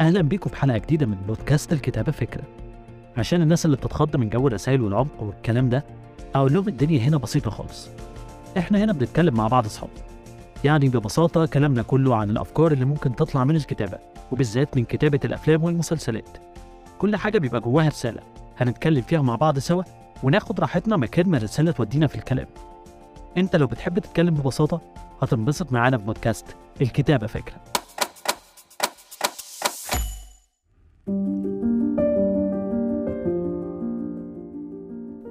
أهلا بيكم في حلقة جديدة من بودكاست الكتابة فكرة. عشان الناس اللي بتتخض من جو الرسائل والعمق والكلام ده أقول لهم الدنيا هنا بسيطة خالص. إحنا هنا بنتكلم مع بعض أصحاب. يعني ببساطة كلامنا كله عن الأفكار اللي ممكن تطلع من الكتابة وبالذات من كتابة الأفلام والمسلسلات. كل حاجة بيبقى جواها رسالة. هنتكلم فيها مع بعض سوا وناخد راحتنا مكان ما الرسالة تودينا في الكلام. إنت لو بتحب تتكلم ببساطة هتنبسط معانا في بودكاست الكتابة فكرة.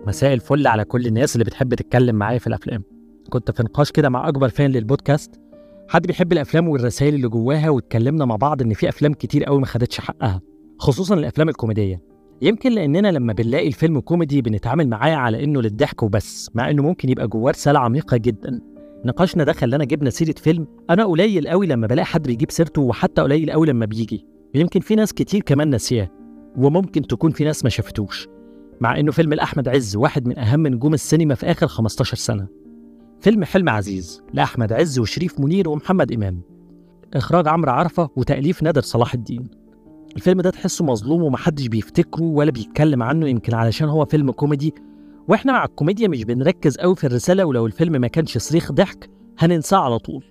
مساء الفل على كل الناس اللي بتحب تتكلم معايا في الأفلام. كنت في نقاش كده مع أكبر فان للبودكاست. حد بيحب الأفلام والرسائل اللي جواها واتكلمنا مع بعض إن في أفلام كتير قوي ما خدتش حقها خصوصا الأفلام الكوميدية. يمكن لأننا لما بنلاقي الفيلم كوميدي بنتعامل معاه على إنه للضحك وبس مع إنه ممكن يبقى جواه رسالة عميقة جدا. نقاشنا ده خلانا جبنا سيرة فيلم أنا قليل قوي لما بلاقي حد بيجيب سيرته وحتى قليل قوي لما بيجي. يمكن في ناس كتير كمان ناسياه وممكن تكون في ناس ما شافتوش. مع إنه فيلم لأحمد عز واحد من أهم نجوم السينما في آخر 15 سنة. فيلم حلم عزيز لأحمد عز وشريف منير ومحمد إمام. إخراج عمرو عرفة وتأليف نادر صلاح الدين. الفيلم ده تحسه مظلوم ومحدش بيفتكره ولا بيتكلم عنه يمكن علشان هو فيلم كوميدي. وإحنا مع الكوميديا مش بنركز قوي في الرسالة ولو الفيلم ما كانش صريخ ضحك هننساه على طول.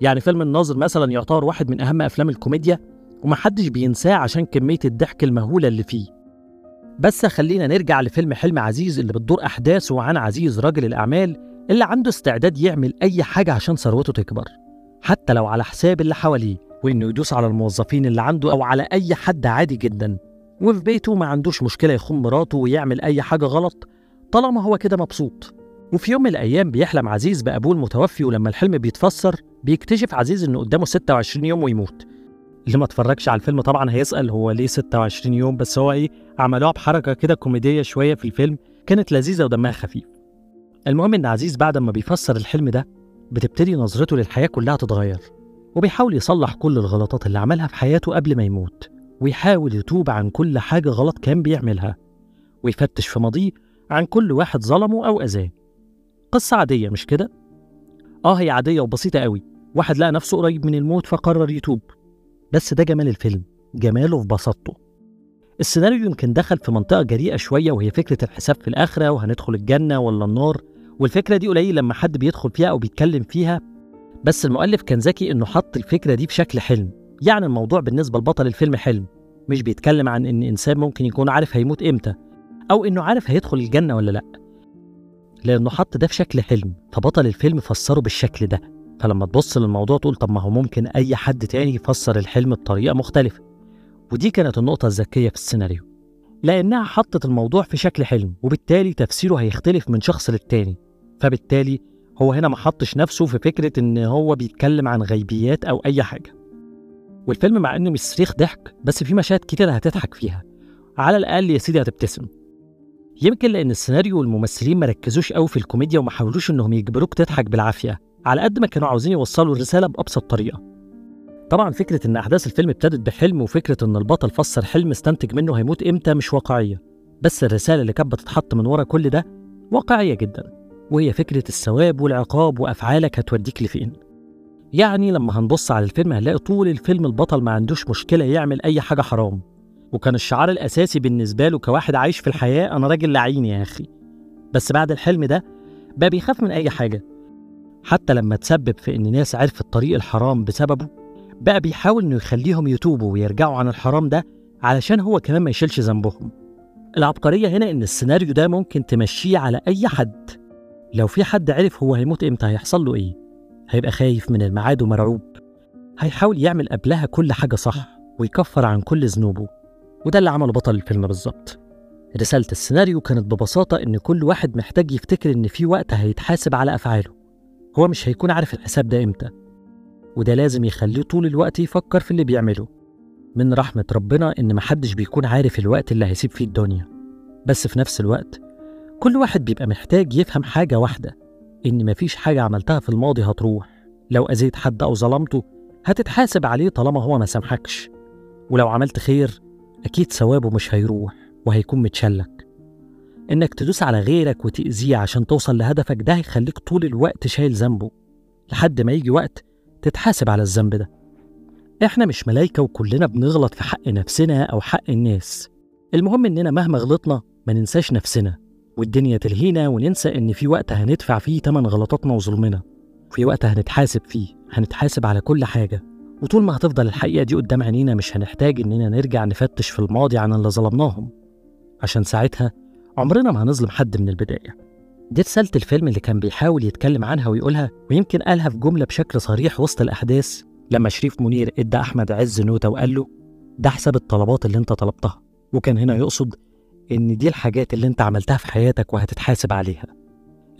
يعني فيلم الناظر مثلا يعتبر واحد من أهم أفلام الكوميديا ومحدش بينساه عشان كمية الضحك المهولة اللي فيه. بس خلينا نرجع لفيلم حلم عزيز اللي بتدور أحداثه عن عزيز راجل الأعمال اللي عنده استعداد يعمل أي حاجة عشان ثروته تكبر. حتى لو على حساب اللي حواليه وإنه يدوس على الموظفين اللي عنده أو على أي حد عادي جدا وفي بيته ما عندوش مشكلة يخون مراته ويعمل أي حاجة غلط طالما هو كده مبسوط. وفي يوم من الأيام بيحلم عزيز بأبوه المتوفي ولما الحلم بيتفسر بيكتشف عزيز إنه قدامه 26 يوم ويموت. اللي ما اتفرجش على الفيلم طبعا هيسأل هو ليه 26 يوم بس هو إيه عملوها بحركة كده كوميدية شوية في الفيلم كانت لذيذة ودمها خفيف. المهم إن عزيز بعد ما بيفسر الحلم ده بتبتدي نظرته للحياة كلها تتغير وبيحاول يصلح كل الغلطات اللي عملها في حياته قبل ما يموت ويحاول يتوب عن كل حاجة غلط كان بيعملها ويفتش في ماضيه عن كل واحد ظلمه أو أذاه. قصة عادية مش كده؟ آه هي عادية وبسيطة قوي واحد لقى نفسه قريب من الموت فقرر يتوب. بس ده جمال الفيلم جماله في بساطته. السيناريو يمكن دخل في منطقة جريئة شوية وهي فكرة الحساب في الآخرة وهندخل الجنة ولا النار والفكرة دي قليل لما حد بيدخل فيها أو بيتكلم فيها بس المؤلف كان ذكي إنه حط الفكرة دي بشكل حلم. يعني الموضوع بالنسبة لبطل الفيلم حلم مش بيتكلم عن إن إنسان ممكن يكون عارف هيموت إمتى أو إنه عارف هيدخل الجنة ولا لأ. لأنه حط ده في شكل حلم فبطل الفيلم فسره بالشكل ده. فلما تبص للموضوع تقول طب ما هو ممكن أي حد تاني يفسر الحلم بطريقة مختلفة. ودي كانت النقطة الذكية في السيناريو. لأنها حطت الموضوع في شكل حلم وبالتالي تفسيره هيختلف من شخص للتاني. فبالتالي هو هنا ما حطش نفسه في فكرة إن هو بيتكلم عن غيبيات أو أي حاجة. والفيلم مع إنه مش صريخ ضحك بس في مشاهد كتير هتضحك فيها. على الأقل يا سيدي هتبتسم. يمكن لأن السيناريو والممثلين ما ركزوش قوي في الكوميديا وما حاولوش إنهم يجبروك تضحك بالعافية. على قد ما كانوا عاوزين يوصلوا الرسالة بأبسط طريقة. طبعا فكرة إن أحداث الفيلم ابتدت بحلم وفكرة إن البطل فسر حلم استنتج منه هيموت إمتى مش واقعية. بس الرسالة اللي كانت بتتحط من ورا كل ده واقعية جدا وهي فكرة الثواب والعقاب وأفعالك هتوديك لفين. يعني لما هنبص على الفيلم هنلاقي طول الفيلم البطل ما عندوش مشكلة يعمل أي حاجة حرام وكان الشعار الأساسي بالنسبة له كواحد عايش في الحياة أنا راجل لعين يا أخي. بس بعد الحلم ده بقى بيخاف من أي حاجة. حتى لما تسبب في إن ناس عرفت طريق الحرام بسببه بقى بيحاول إنه يخليهم يتوبوا ويرجعوا عن الحرام ده علشان هو كمان ما يشيلش ذنبهم. العبقرية هنا إن السيناريو ده ممكن تمشيه على أي حد. لو في حد عرف هو هيموت إمتى هيحصل له إيه؟ هيبقى خايف من الميعاد ومرعوب. هيحاول يعمل قبلها كل حاجة صح ويكفر عن كل ذنوبه. وده اللي عمله بطل الفيلم بالظبط. رسالة السيناريو كانت ببساطة إن كل واحد محتاج يفتكر إن في وقت هيتحاسب على أفعاله. هو مش هيكون عارف الحساب ده إمتى وده لازم يخليه طول الوقت يفكر في اللي بيعمله. من رحمة ربنا إن محدش بيكون عارف الوقت اللي هيسيب فيه الدنيا. بس في نفس الوقت كل واحد بيبقى محتاج يفهم حاجة واحدة إن مفيش حاجة عملتها في الماضي هتروح. لو أذيت حد أو ظلمته هتتحاسب عليه طالما هو ما سامحكش ولو عملت خير أكيد ثوابه مش هيروح وهيكون متشلك إنك تدوس على غيرك وتأذيه عشان توصل لهدفك ده هيخليك طول الوقت شايل ذنبه. لحد ما يجي وقت تتحاسب على الذنب ده. إحنا مش ملايكة وكلنا بنغلط في حق نفسنا أو حق الناس. المهم إننا مهما غلطنا ما ننساش نفسنا. والدنيا تلهينا وننسى إن في وقت هندفع فيه تمن غلطاتنا وظلمنا. وفي وقت هنتحاسب فيه هنتحاسب على كل حاجة. وطول ما هتفضل الحقيقة دي قدام عينينا مش هنحتاج إننا نرجع نفتش في الماضي عن اللي ظلمناهم. عشان ساعتها عمرنا ما هنظلم حد من البداية. دي رسالة الفيلم اللي كان بيحاول يتكلم عنها ويقولها ويمكن قالها في جملة بشكل صريح وسط الأحداث لما شريف منير إدى أحمد عز نوتة وقال له ده حساب الطلبات اللي أنت طلبتها. وكان هنا يقصد إن دي الحاجات اللي أنت عملتها في حياتك وهتتحاسب عليها.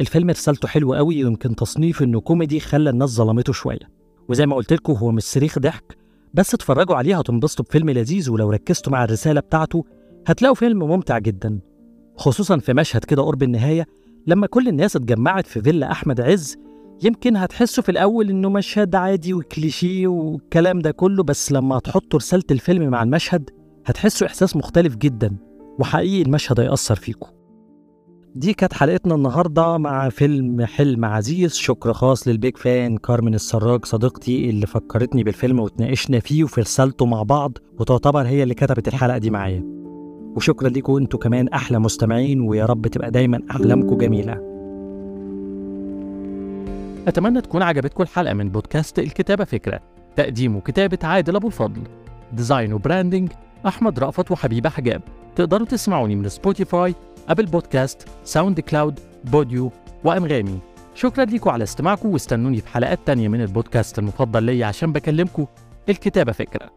الفيلم رسالته حلوة قوي ويمكن تصنيف إنه كوميدي خلى الناس ظلمته شوية. وزي ما قلت لكم هو مش صريخ ضحك بس اتفرجوا عليه هتنبسطوا بفيلم لذيذ ولو ركزتوا مع الرسالة بتاعته هتلاقوا فيلم ممتع جدا. خصوصا في مشهد كده قرب النهاية لما كل الناس اتجمعت في فيلا أحمد عز يمكن هتحسوا في الأول إنه مشهد عادي وكليشيه والكلام ده كله بس لما هتحطوا رسالة الفيلم مع المشهد هتحسوا إحساس مختلف جدا وحقيقي المشهد هيأثر فيكم دي كانت حلقتنا النهاردة مع فيلم حلم عزيز. شكر خاص للبيج فان كارمن السراج صديقتي اللي فكرتني بالفيلم وتناقشنا فيه وفي رسالته مع بعض وتعتبر هي اللي كتبت الحلقة دي معايا. وشكرا ليكم أنتوا كمان أحلى مستمعين ويا رب تبقى دايما أحلامكم جميلة. أتمنى تكون عجبتكم الحلقة من بودكاست الكتابة فكرة. تقديم وكتابة عادل أبو الفضل design و branding أحمد رأفت وحبيبة حجاب. تقدروا تسمعوني من Spotify Apple Podcast SoundCloud Podeo وأنغامي. شكرا ليكم على استماعكم واستنوني في حلقات تانية من البودكاست المفضل ليا عشان بكلمكم الكتابة فكرة.